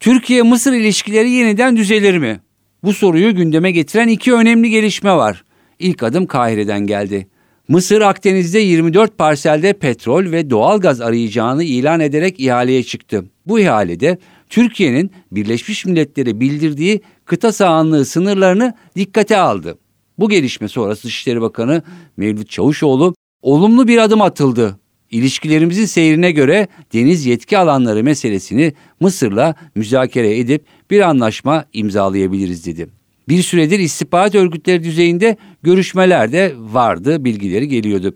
Türkiye-Mısır ilişkileri yeniden düzelir mi? Bu soruyu gündeme getiren iki önemli gelişme var. İlk adım Kahire'den geldi. Mısır Akdeniz'de 24 parselde petrol ve doğalgaz arayacağını ilan ederek ihaleye çıktı. Bu ihalede Türkiye'nin Birleşmiş Milletler'e bildirdiği kıta sahanlığı sınırlarını dikkate aldı. Bu gelişme sonrası Dışişleri Bakanı Mevlüt Çavuşoğlu olumlu bir adım atıldı. İlişkilerimizin seyrine göre deniz yetki alanları meselesini Mısır'la müzakere edip bir anlaşma imzalayabiliriz dedi. Bir süredir istihbarat örgütleri düzeyinde görüşmeler de vardı, bilgileri geliyordu.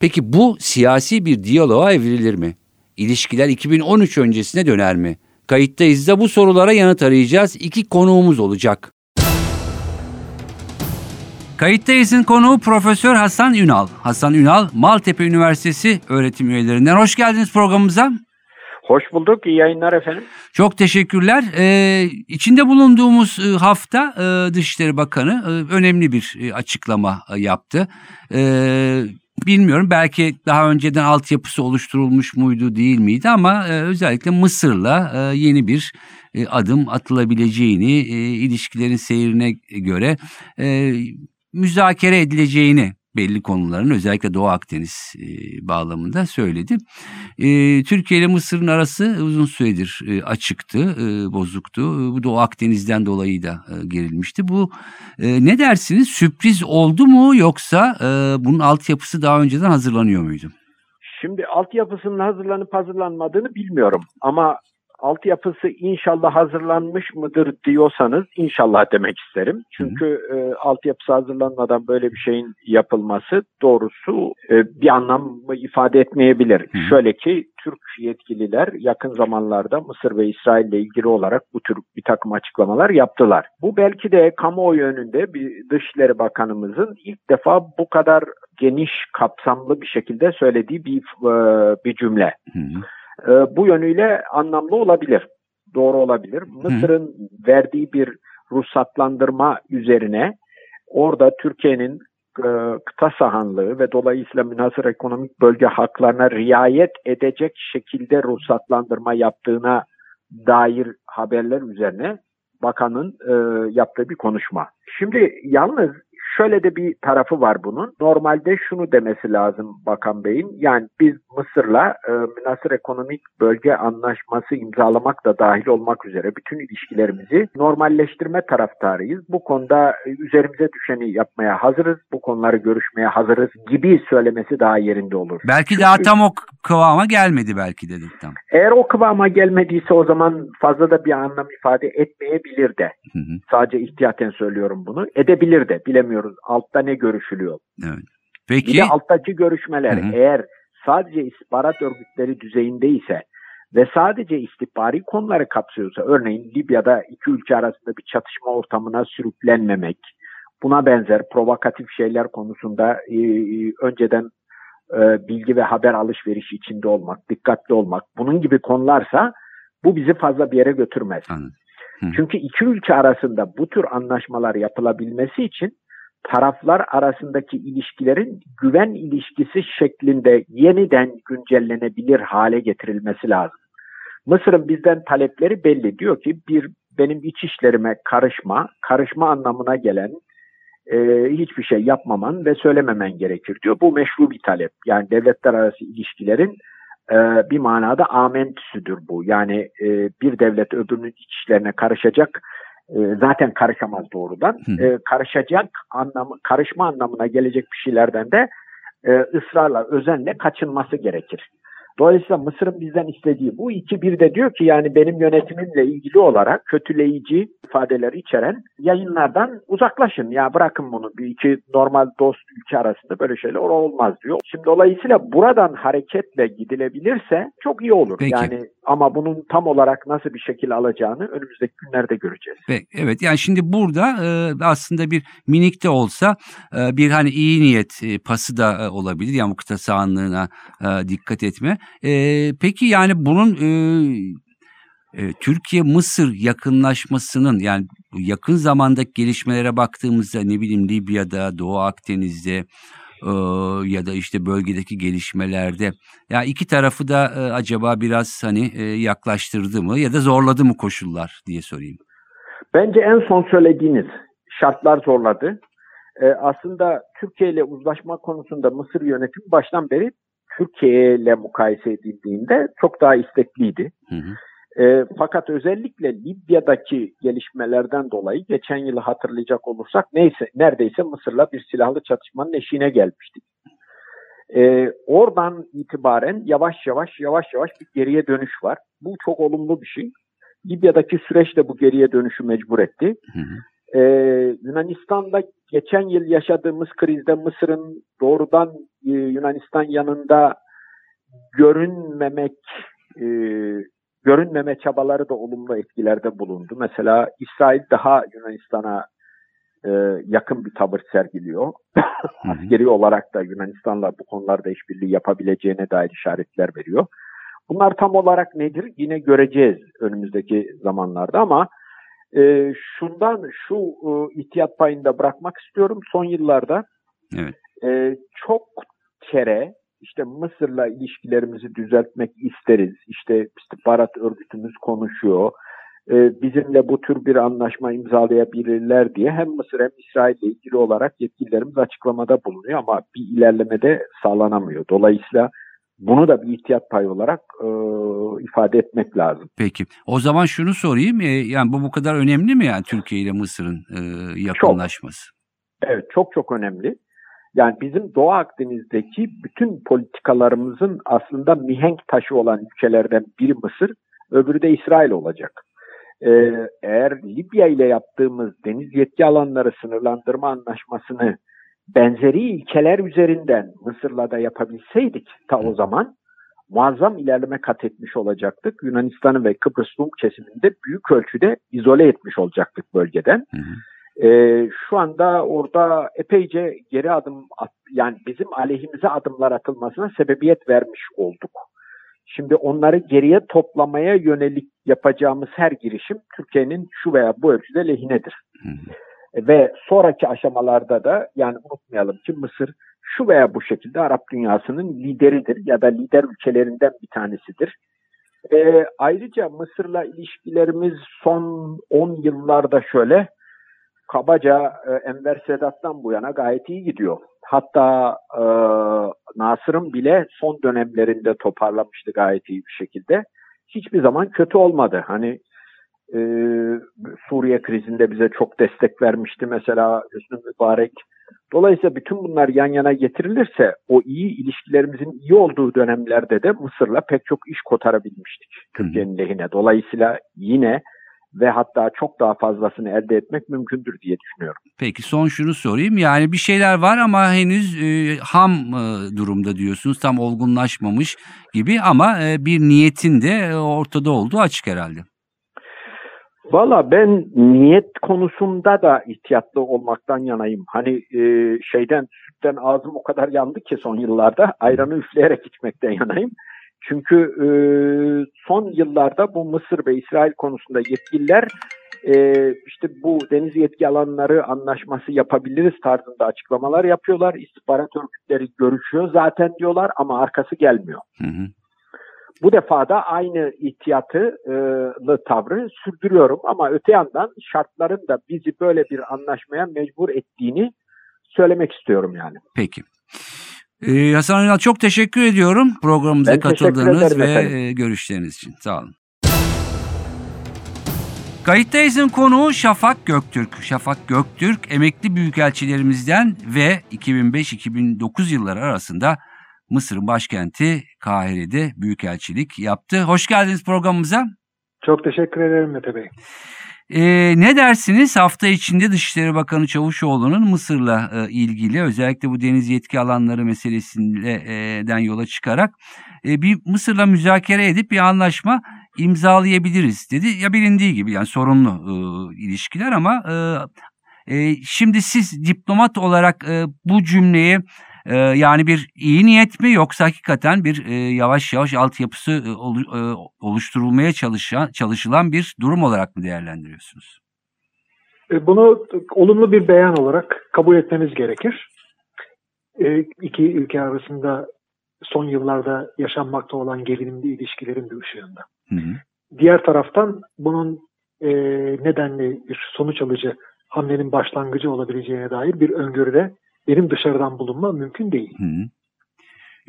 Peki bu siyasi bir diyaloğa evrilir mi? İlişkiler 2013 öncesine döner mi? Kayıttayız da bu sorulara yanıt arayacağız. İki konuğumuz olacak. Kayıttayız'ın konuğu Profesör Hasan Ünal. Hasan Ünal, Maltepe Üniversitesi öğretim üyelerinden. Hoş geldiniz programımıza. Hoş bulduk. İyi yayınlar efendim. Çok teşekkürler. Ee, içinde bulunduğumuz e, hafta e, Dışişleri Bakanı e, önemli bir e, açıklama e, yaptı. E, bilmiyorum belki daha önceden altyapısı oluşturulmuş muydu değil miydi ama e, özellikle Mısır'la e, yeni bir e, adım atılabileceğini, e, ilişkilerin seyrine göre e, müzakere edileceğini belli konuların özellikle Doğu Akdeniz e, bağlamında söyledi. E, Türkiye ile Mısır'ın arası uzun süredir e, açıktı, e, bozuktu. Bu Doğu Akdeniz'den dolayı da e, gerilmişti. Bu e, ne dersiniz sürpriz oldu mu yoksa e, bunun altyapısı daha önceden hazırlanıyor muydu? Şimdi altyapısının hazırlanıp hazırlanmadığını bilmiyorum ama altyapısı inşallah hazırlanmış mıdır diyorsanız inşallah demek isterim. Çünkü e, altyapısı hazırlanmadan böyle bir şeyin yapılması doğrusu e, bir anlam ifade etmeyebilir. Hı. Şöyle ki Türk yetkililer yakın zamanlarda Mısır ve İsrail ile ilgili olarak bu tür bir takım açıklamalar yaptılar. Bu belki de kamuoyu önünde bir Dışişleri Bakanımızın ilk defa bu kadar geniş kapsamlı bir şekilde söylediği bir e, bir cümle. Hı e, bu yönüyle anlamlı olabilir. Doğru olabilir. Mısır'ın verdiği bir ruhsatlandırma üzerine orada Türkiye'nin e, kıta sahanlığı ve dolayısıyla münasır ekonomik bölge haklarına riayet edecek şekilde ruhsatlandırma yaptığına dair haberler üzerine bakanın e, yaptığı bir konuşma. Şimdi yalnız Şöyle de bir tarafı var bunun. Normalde şunu demesi lazım Bakan Bey'in. Yani biz Mısır'la e, münasır ekonomik bölge anlaşması imzalamak da dahil olmak üzere bütün ilişkilerimizi normalleştirme taraftarıyız. Bu konuda üzerimize düşeni yapmaya hazırız. Bu konuları görüşmeye hazırız gibi söylemesi daha yerinde olur. Belki Çünkü, daha tam o kıvama gelmedi belki dedik tam. Eğer o kıvama gelmediyse o zaman fazla da bir anlam ifade etmeyebilir de. Hı hı. Sadece ihtiyaten söylüyorum bunu. Edebilir de bilemiyorum bilmiyoruz. Altta ne görüşülüyor? Evet. Peki. Bir de alttaki görüşmeler Hı-hı. eğer sadece istihbarat örgütleri düzeyinde ise ve sadece istihbari konuları kapsıyorsa örneğin Libya'da iki ülke arasında bir çatışma ortamına sürüklenmemek, buna benzer provokatif şeyler konusunda e, e, önceden e, bilgi ve haber alışverişi içinde olmak, dikkatli olmak, bunun gibi konularsa bu bizi fazla bir yere götürmez. Anladım. Çünkü iki ülke arasında bu tür anlaşmalar yapılabilmesi için taraflar arasındaki ilişkilerin güven ilişkisi şeklinde yeniden güncellenebilir hale getirilmesi lazım. Mısır'ın bizden talepleri belli. Diyor ki bir benim iç işlerime karışma, karışma anlamına gelen e, hiçbir şey yapmaman ve söylememen gerekir diyor. Bu meşru bir talep. Yani devletler arası ilişkilerin e, bir manada amentüsüdür bu. Yani e, bir devlet öbürünün iç işlerine karışacak e, zaten karışamaz doğrudan. E, karışacak anlamı, karışma anlamına gelecek bir şeylerden de e, ısrarla, özenle kaçınması gerekir. Dolayısıyla Mısır'ın bizden istediği bu. İki bir de diyor ki yani benim yönetimimle ilgili olarak kötüleyici ifadeleri içeren yayınlardan uzaklaşın. Ya bırakın bunu. Bir iki normal dost ülke arasında böyle şeyler olmaz diyor. Şimdi dolayısıyla buradan hareketle gidilebilirse çok iyi olur. Peki. Yani ama bunun tam olarak nasıl bir şekil alacağını önümüzdeki günlerde göreceğiz. Ve evet yani şimdi burada e, aslında bir minik de olsa e, bir hani iyi niyet e, pası da olabilir. Yani mukta sahanlığına e, dikkat etme. E, peki yani bunun e, e, Türkiye-Mısır yakınlaşmasının yani yakın zamandaki gelişmelere baktığımızda ne bileyim Libya'da, Doğu Akdeniz'de e, ya da işte bölgedeki gelişmelerde ya iki tarafı da e, acaba biraz hani e, yaklaştırdı mı ya da zorladı mı koşullar diye sorayım. Bence en son söylediğiniz şartlar zorladı. Ee, aslında Türkiye ile uzlaşma konusunda Mısır yönetimi baştan beri Türkiye ile mukayese edildiğinde çok daha istekliydi. Hı hı. Ee, fakat özellikle Libya'daki gelişmelerden dolayı geçen yılı hatırlayacak olursak neyse neredeyse Mısır'la bir silahlı çatışmanın eşiğine gelmiştik. Ee, oradan itibaren yavaş yavaş yavaş yavaş bir geriye dönüş var. Bu çok olumlu bir şey. Libya'daki süreç de bu geriye dönüşü mecbur etti. Hı hı. Ee, Yunanistan'da geçen yıl yaşadığımız krizde Mısır'ın doğrudan e, Yunanistan yanında görünmemek e, görünmeme çabaları da olumlu etkilerde bulundu. Mesela İsrail daha Yunanistan'a e, yakın bir tavır sergiliyor. Askeri olarak da Yunanistan'la bu konularda işbirliği yapabileceğine dair işaretler veriyor. Bunlar tam olarak nedir? Yine göreceğiz önümüzdeki zamanlarda ama e, şundan şu e, ihtiyat payında bırakmak istiyorum. Son yıllarda Evet. e, çok kere işte Mısır'la ilişkilerimizi düzeltmek isteriz. İşte istihbarat örgütümüz konuşuyor. E, bizimle bu tür bir anlaşma imzalayabilirler diye hem Mısır hem İsrail ile ilgili olarak yetkililerimiz açıklamada bulunuyor ama bir ilerleme de sağlanamıyor. Dolayısıyla bunu da bir ihtiyat payı olarak e, ifade etmek lazım. Peki. O zaman şunu sorayım. e, yani bu bu kadar önemli mi yani Türkiye ile Mısır'ın e, yakınlaşması? Evet çok çok önemli. Yani bizim Doğu Akdeniz'deki bütün politikalarımızın aslında mihenk taşı olan ülkelerden biri Mısır, öbürü de İsrail olacak. Ee, eğer Libya ile yaptığımız deniz yetki alanları sınırlandırma anlaşmasını benzeri ilkeler üzerinden Mısır'la da yapabilseydik ta o zaman muazzam ilerleme kat etmiş olacaktık. Yunanistan'ı ve Kıbrıs Rum kesiminde büyük ölçüde izole etmiş olacaktık bölgeden. Hı hı. Ee, şu anda orada epeyce geri adım at, yani bizim aleyhimize adımlar atılmasına sebebiyet vermiş olduk. Şimdi onları geriye toplamaya yönelik yapacağımız her girişim Türkiye'nin şu veya bu ölçüde lehinedir. Hı hı. E, Ve sonraki aşamalarda da yani unutmayalım ki Mısır şu veya bu şekilde Arap dünyasının lideridir ya da lider ülkelerinden bir tanesidir. Ee, ayrıca Mısır'la ilişkilerimiz son 10 yıllarda şöyle kabaca e, Enver Sedat'tan bu yana gayet iyi gidiyor. Hatta e, Nasır'ın bile son dönemlerinde toparlamıştı gayet iyi bir şekilde. Hiçbir zaman kötü olmadı. Hani e, Suriye krizinde bize çok destek vermişti mesela Hüsnü Mübarek. Dolayısıyla bütün bunlar yan yana getirilirse o iyi ilişkilerimizin iyi olduğu dönemlerde de Mısır'la pek çok iş kotarabilmiştik Türkiye'nin lehine. Dolayısıyla yine ve hatta çok daha fazlasını elde etmek mümkündür diye düşünüyorum. Peki son şunu sorayım. Yani bir şeyler var ama henüz e, ham e, durumda diyorsunuz. Tam olgunlaşmamış gibi ama e, bir niyetin de e, ortada olduğu açık herhalde. Valla ben niyet konusunda da ihtiyatlı olmaktan yanayım. Hani e, şeyden sütten ağzım o kadar yandı ki son yıllarda ayranı üfleyerek içmekten yanayım. Çünkü e, son yıllarda bu Mısır ve İsrail konusunda yetkililer e, işte bu deniz yetki alanları anlaşması yapabiliriz tarzında açıklamalar yapıyorlar. İstihbarat örgütleri görüşüyor zaten diyorlar ama arkası gelmiyor. Hı hı. Bu defa da aynı ihtiyatlı tavrı sürdürüyorum ama öte yandan şartların da bizi böyle bir anlaşmaya mecbur ettiğini söylemek istiyorum yani. Peki. Ee, Hasan Ünal çok teşekkür ediyorum programımıza Ben katıldığınız ve efendim. e, görüşleriniz için. Sağ olun. Kayıttayız'ın konuğu Şafak Göktürk. Şafak Göktürk emekli büyükelçilerimizden ve 2005-2009 yılları arasında Mısır'ın başkenti Kahire'de büyükelçilik yaptı. Hoş geldiniz programımıza. Çok teşekkür ederim Mete Bey. Ee, ne dersiniz hafta içinde Dışişleri Bakanı Çavuşoğlu'nun Mısır'la e, ilgili özellikle bu deniz yetki alanları meselesinden yola çıkarak e, bir Mısır'la müzakere edip bir anlaşma imzalayabiliriz dedi. Ya bilindiği gibi yani sorunlu e, ilişkiler ama e, e, şimdi siz diplomat olarak e, bu cümleyi e, yani bir iyi niyet mi yoksa hakikaten bir e, yavaş yavaş altyapısı e, e, oluşturulmaya çalışan, çalışılan bir durum olarak mı değerlendiriyorsunuz? E, Bunu olumlu bir beyan olarak kabul etmemiz gerekir. E, İki ülke arasında son yıllarda yaşanmakta olan gerilimli ilişkilerin bir ışığında. Hı hı. Diğer taraftan bunun e, nedenli bir sonuç alıcı hamlenin başlangıcı olabileceğine dair bir öngörüde benim dışarıdan bulunma mümkün değil. Hı hı.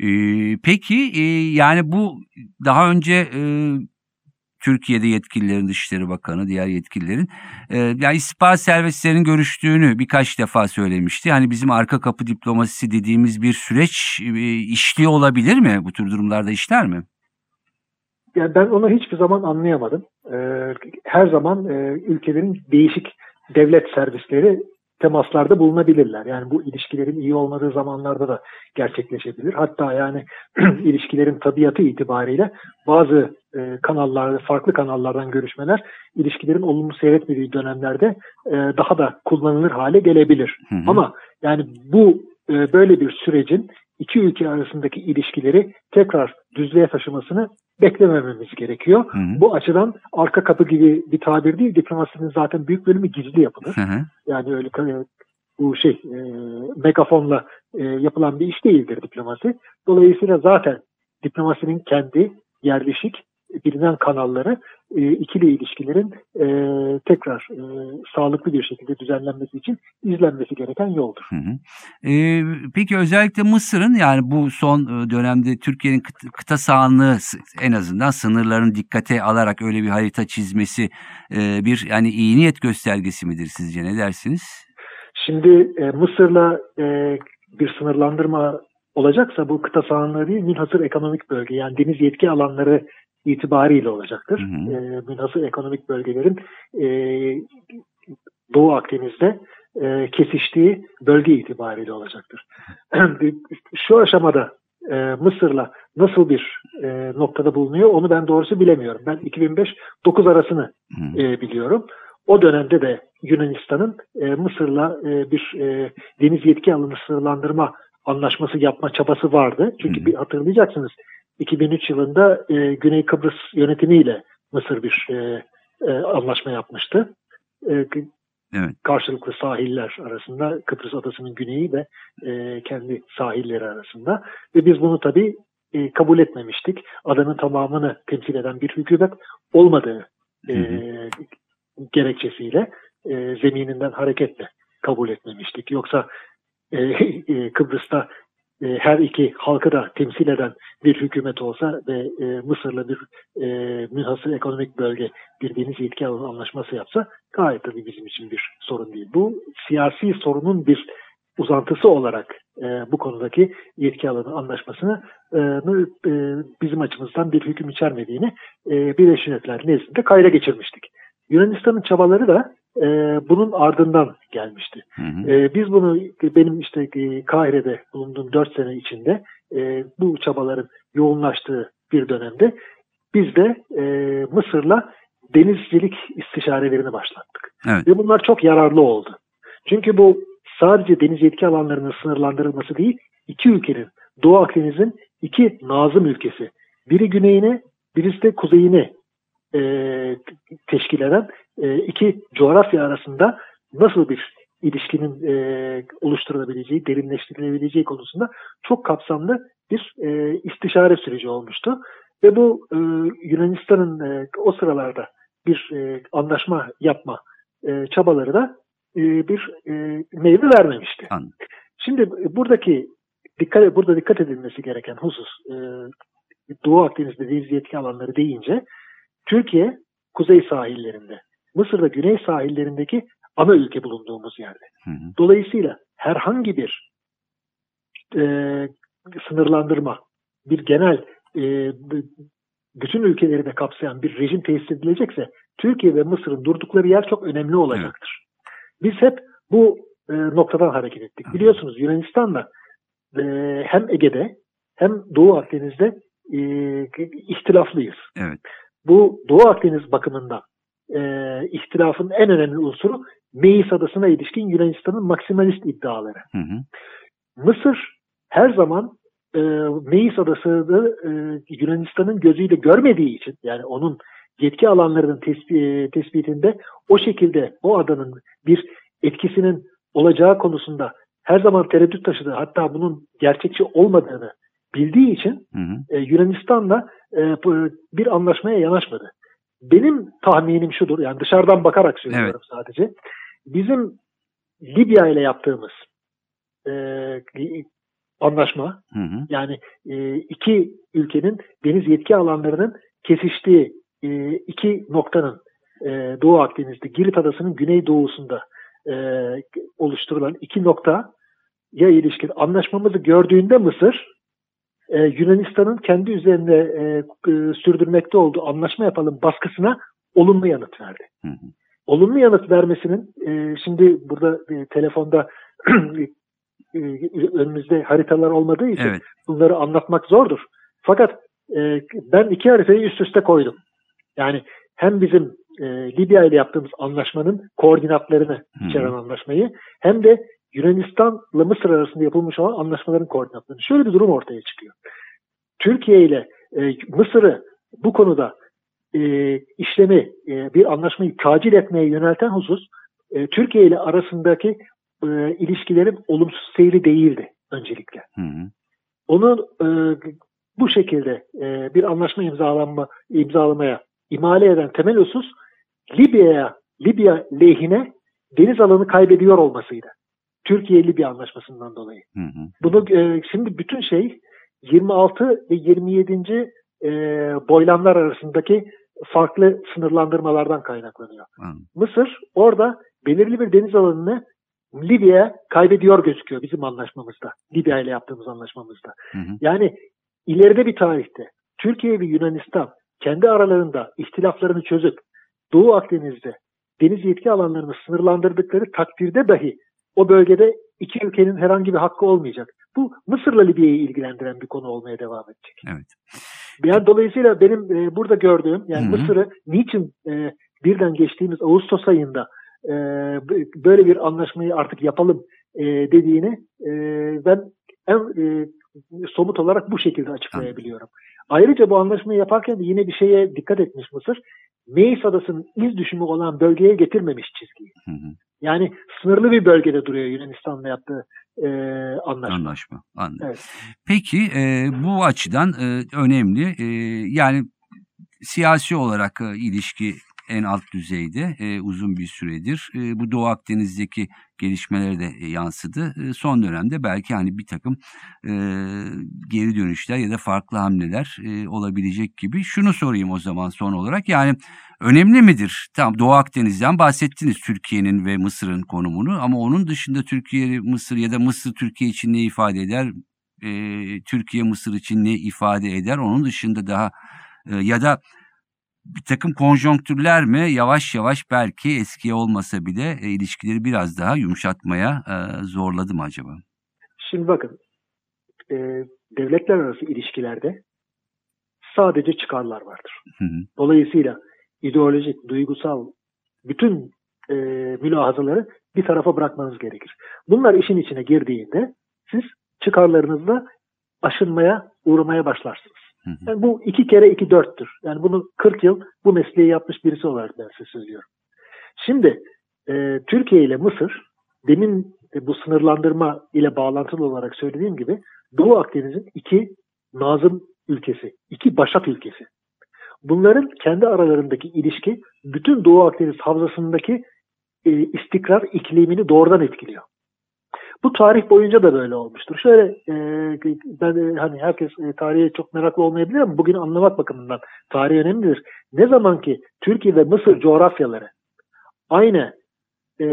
Ee, peki e, yani bu daha önce e, Türkiye'de yetkililerin, Dışişleri Bakanı, diğer yetkililerin e, yani istihbarat servislerinin görüştüğünü birkaç defa söylemişti. Hani bizim arka kapı diplomasisi dediğimiz bir süreç e, işliyor olabilir mi? Bu tür durumlarda işler mi? Yani ben onu hiçbir zaman anlayamadım. E, her zaman e, ülkelerin değişik devlet servisleri temaslarda bulunabilirler. Yani bu ilişkilerin iyi olmadığı zamanlarda da gerçekleşebilir. Hatta yani ilişkilerin tabiatı itibariyle bazı e, kanallarda, farklı kanallardan görüşmeler ilişkilerin olumlu seyretmediği dönemlerde e, daha da kullanılır hale gelebilir. Hı hı. Ama yani bu e, böyle bir sürecin iki ülke arasındaki ilişkileri tekrar düzlüğe taşımasını beklemememiz gerekiyor. Hı hı. Bu açıdan arka kapı gibi bir tabir değil, diplomasinin zaten büyük bölümü gizli yapılır. Hı hı. Yani öyle e, bu şey e, megafonla e, yapılan bir iş değildir diplomasi. Dolayısıyla zaten diplomasinin kendi yerleşik bilinen kanalları e, ikili ilişkilerin e, tekrar e, sağlıklı bir şekilde düzenlenmesi için izlenmesi gereken yoldur. Hı hı. Ee, peki özellikle Mısır'ın yani bu son e, dönemde Türkiye'nin kıt- kıta sahanlığı en azından sınırların dikkate alarak öyle bir harita çizmesi e, bir yani iyi niyet göstergesi midir sizce ne dersiniz? Şimdi e, Mısır'la e, bir sınırlandırma olacaksa bu kıta sahanlığı değil münhasır ekonomik bölge yani deniz yetki alanları itibariyle olacaktır. Hı hı. E, münhasır ekonomik bölgelerin e, Doğu Akdeniz'de e, kesiştiği bölge itibariyle olacaktır. Şu aşamada e, Mısır'la nasıl bir e, noktada bulunuyor onu ben doğrusu bilemiyorum. Ben 2005-9 arasını e, biliyorum. O dönemde de Yunanistan'ın e, Mısır'la e, bir e, deniz yetki alanı sınırlandırma anlaşması yapma çabası vardı. Çünkü bir hatırlayacaksınız 2003 yılında e, Güney Kıbrıs yönetimiyle Mısır bir e, e, anlaşma yapmıştı. E, Evet. karşılıklı sahiller arasında Kıbrıs adasının güneyi ve e, kendi sahilleri arasında ve biz bunu tabii e, kabul etmemiştik. Adanın tamamını temsil eden bir hükümet olmadığı e, Hı gerekçesiyle e, zemininden hareketle kabul etmemiştik. Yoksa e, e, Kıbrıs'ta e, her iki halkı da temsil eden bir hükümet olsa ve e, Mısır'la bir e, münhasır ekonomik bölge bir deniz yetki alanı anlaşması yapsa gayet tabii bizim için bir sorun değil. Bu siyasi sorunun bir uzantısı olarak e, bu konudaki yetki alanı anlaşmasını e, e, bizim açımızdan bir hüküm içermediğini e, Birleşmiş Milletler nezdinde kayda geçirmiştik. Yunanistan'ın çabaları da e, bunun ardından gelmişti. Hı hı. E, biz bunu benim işte e, Kahire'de bulunduğum 4 sene içinde e, bu çabaların yoğunlaştığı bir dönemde biz de e, Mısır'la denizcilik istişarelerini başlattık. Evet. Ve bunlar çok yararlı oldu. Çünkü bu sadece deniz yetki alanlarının sınırlandırılması değil, iki ülkenin, Doğu Akdeniz'in iki nazım ülkesi, biri güneyine, birisi de kuzeyine e, teşkil eden e, iki coğrafya arasında nasıl bir ilişkinin e, oluşturulabileceği, derinleştirilebileceği konusunda çok kapsamlı bir e, istişare süreci olmuştu. Ve bu e, Yunanistan'ın e, o sıralarda bir e, anlaşma yapma e, çabaları da e, bir e, meyve vermemişti. Anladım. Şimdi buradaki dikkat burada dikkat edilmesi gereken husus e, Doğu Akdeniz'de deniz yetki alanları deyince Türkiye kuzey sahillerinde, Mısır'da güney sahillerindeki ana ülke bulunduğumuz yerde. Hı hı. Dolayısıyla herhangi bir e, sınırlandırma, bir genel e, bütün ülkeleri de kapsayan bir rejim tesis edilecekse Türkiye ve Mısır'ın durdukları yer çok önemli olacaktır. Biz hep bu e, noktadan hareket ettik. Biliyorsunuz Yunanistan'la e, hem Ege'de hem Doğu Akdeniz'de e, ihtilaflıyız. Evet. Bu Doğu Akdeniz bakımından e, ihtilafın en önemli unsuru Meis Adası'na ilişkin Yunanistan'ın maksimalist iddiaları. Hı hı. Mısır her zaman e, Meis Adası'nı e, Yunanistan'ın gözüyle görmediği için yani onun yetki alanlarının tespi, tespitinde o şekilde o adanın bir etkisinin olacağı konusunda her zaman tereddüt taşıdı. Hatta bunun gerçekçi olmadığını bildiği için Hı hı. e, Yunanistan'la e, bir anlaşmaya yanaşmadı. Benim tahminim şudur, yani dışarıdan bakarak söylüyorum sadece. Bizim Libya ile yaptığımız e, anlaşma, Hı hı. yani e, iki ülkenin deniz yetki alanlarının kesiştiği e, iki noktanın e, Doğu Akdeniz'de Girit Adası'nın güneydoğusunda e, oluşturulan iki noktaya ilişkin anlaşmamızı gördüğünde Mısır e, Yunanistan'ın kendi üzerinde e, e, sürdürmekte olduğu anlaşma yapalım baskısına olumlu yanıt verdi. Hı hı. Olumlu yanıt vermesinin e, şimdi burada e, telefonda e, önümüzde haritalar olmadığı için Evet. bunları anlatmak zordur. Fakat e, ben iki haritayı üst üste koydum. Yani hem bizim e, Libya ile yaptığımız anlaşmanın koordinatlarını içeren anlaşmayı hem de Yunanistan'la Mısır arasında yapılmış olan anlaşmaların koordinatlarını. Şöyle bir durum ortaya çıkıyor. Türkiye ile e, Mısır'ı bu konuda e, işlemi, e, bir anlaşmayı tacil etmeye yönelten husus e, Türkiye ile arasındaki e, ilişkilerin olumsuz seyri değildi öncelikle. Hı hı. Onu e, bu şekilde e, bir anlaşma imzalanma imzalamaya imale eden temel husus Libya'ya Libya lehine deniz alanı kaybediyor olmasıydı. Türkiye-Libya anlaşmasından dolayı. Hı hı. Bunu e, şimdi bütün şey 26 ve 27. E, boylamlar arasındaki farklı sınırlandırmalardan kaynaklanıyor. Anladım. Mısır orada belirli bir deniz alanını Libya'ya kaybediyor gözüküyor bizim anlaşmamızda. Libya ile yaptığımız anlaşmamızda. Hı hı. Yani ileride bir tarihte Türkiye ve Yunanistan kendi aralarında ihtilaflarını çözüp Doğu Akdeniz'de deniz yetki alanlarını sınırlandırdıkları takdirde dahi o bölgede iki ülkenin herhangi bir hakkı olmayacak. Bu Mısır'la Libya'yı ilgilendiren bir konu olmaya devam edecek. Evet. Yani dolayısıyla benim e, burada gördüğüm yani. Mısır'ı niçin e, birden geçtiğimiz Ağustos ayında e, böyle bir anlaşmayı artık yapalım e, dediğini e, ben en e, somut olarak bu şekilde açıklayabiliyorum. Ayrıca bu anlaşmayı yaparken de yine bir şeye dikkat etmiş Mısır. Meis Adası'nın iz düşümü olan bölgeye getirmemiş çizgiyi. Hı hı. Yani sınırlı bir bölgede duruyor Yunanistan'la yaptığı e, anlaşma. Anlaşma. Anladım. Evet. Peki e, bu açıdan e, önemli. E, yani siyasi olarak e, ilişki en alt düzeyde e, uzun bir süredir. E, bu Doğu Akdeniz'deki gelişmelere de e, yansıdı. E, son dönemde belki hani bir takım e, geri dönüşler ya da farklı hamleler e, olabilecek gibi. Şunu sorayım o zaman son olarak. Yani önemli midir? Tamam Doğu Akdeniz'den bahsettiniz Türkiye'nin ve Mısır'ın konumunu ama onun dışında Türkiye, Mısır ya da Mısır Türkiye için ne ifade eder? E, Türkiye Mısır için ne ifade eder? Onun dışında daha e, ya da bir takım konjonktürler mi yavaş yavaş belki eskiye olmasa bile e, ilişkileri biraz daha yumuşatmaya e, zorladı mı acaba? Şimdi bakın e, devletler arası ilişkilerde sadece çıkarlar vardır. Hı hı, Dolayısıyla ideolojik, duygusal bütün e, mülahazaları bir tarafa bırakmanız gerekir. Bunlar işin içine girdiğinde siz çıkarlarınızla aşınmaya, uğramaya başlarsınız. Yani bu iki kere iki dörttür. Yani bunu 40 yıl bu mesleği yapmış birisi olarak ben size söylüyorum. Şimdi e, Türkiye ile Mısır demin e, bu sınırlandırma ile bağlantılı olarak söylediğim gibi Doğu Akdeniz'in iki nazım ülkesi, iki başak ülkesi. Bunların kendi aralarındaki ilişki bütün Doğu Akdeniz havzasındaki e, istikrar iklimini doğrudan etkiliyor. Bu tarih boyunca da böyle olmuştur. Şöyle e, ben e, hani herkes e, tarihe çok meraklı olmayabilir ama bugün anlamak bakımından tarih önemlidir. Ne zaman ki Türkiye ve Mısır coğrafyaları aynı e,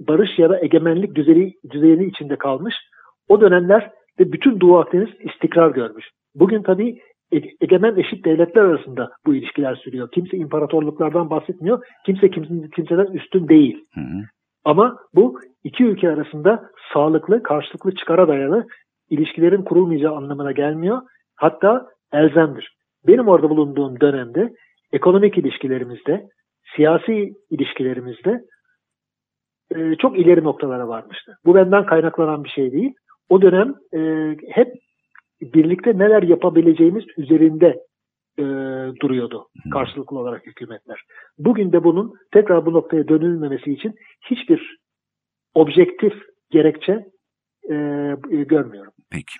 barış ya da egemenlik düzeyi, düzeyini içinde kalmış, o dönemler ve bütün Doğu Akdeniz istikrar görmüş. Bugün tabii e- egemen eşit devletler arasında bu ilişkiler sürüyor. Kimse imparatorluklardan bahsetmiyor. Kimse kimse- kimseden üstün değil. Hı hı. Ama bu iki ülke arasında sağlıklı, karşılıklı çıkara dayalı ilişkilerin kurulmayacağı anlamına gelmiyor. Hatta elzemdir. Benim orada bulunduğum dönemde ekonomik ilişkilerimizde, siyasi ilişkilerimizde e, çok ileri noktalara varmıştı. Bu benden kaynaklanan bir şey değil. O dönem e, hep birlikte neler yapabileceğimiz üzerinde e, duruyordu karşılıklı olarak hükümetler. Bugün de bunun tekrar bu noktaya dönülmemesi için hiçbir objektif gerekçe e, e, görmüyorum. Peki.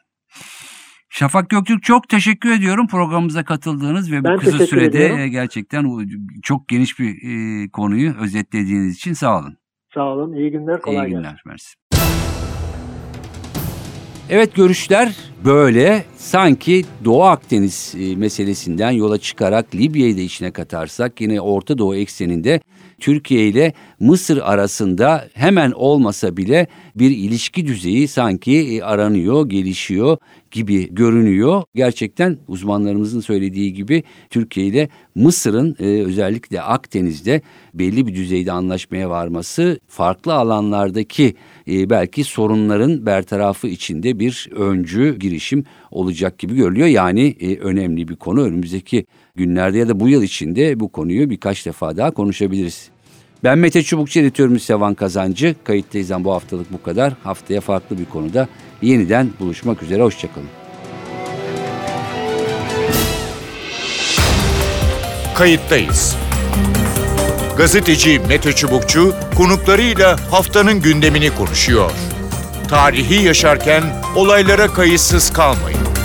Şafak Göktürk çok teşekkür ediyorum programımıza katıldığınız ve bu Ben kısa sürede ediyorum. e, gerçekten çok geniş bir e, konuyu özetlediğiniz için sağ olun. Sağ olun, iyi günler, kolay İyi gelsin. günler. Mersi. Evet görüşler böyle. Sanki Doğu Akdeniz meselesinden yola çıkarak Libya'yı da içine katarsak yine Orta Doğu ekseninde Türkiye ile Mısır arasında hemen olmasa bile bir ilişki düzeyi sanki e, aranıyor, gelişiyor gibi görünüyor. Gerçekten uzmanlarımızın söylediği gibi Türkiye ile Mısır'ın e, özellikle Akdeniz'de belli bir düzeyde anlaşmaya varması farklı alanlardaki e, belki sorunların bertarafı içinde bir öncü girişim olacak gibi görülüyor. Yani e, önemli bir konu önümüzdeki günlerde ya da bu yıl içinde bu konuyu birkaç defa daha konuşabiliriz. Ben Mete Çubukçu editörümüz Sevan Kazancı. Kayıttayızdan bu haftalık bu kadar. Haftaya farklı bir konuda yeniden buluşmak üzere. Hoşçakalın. Kayıttayız. Gazeteci Mete Çubukçu konuklarıyla haftanın gündemini konuşuyor. Tarihi yaşarken olaylara kayıtsız kalmayın.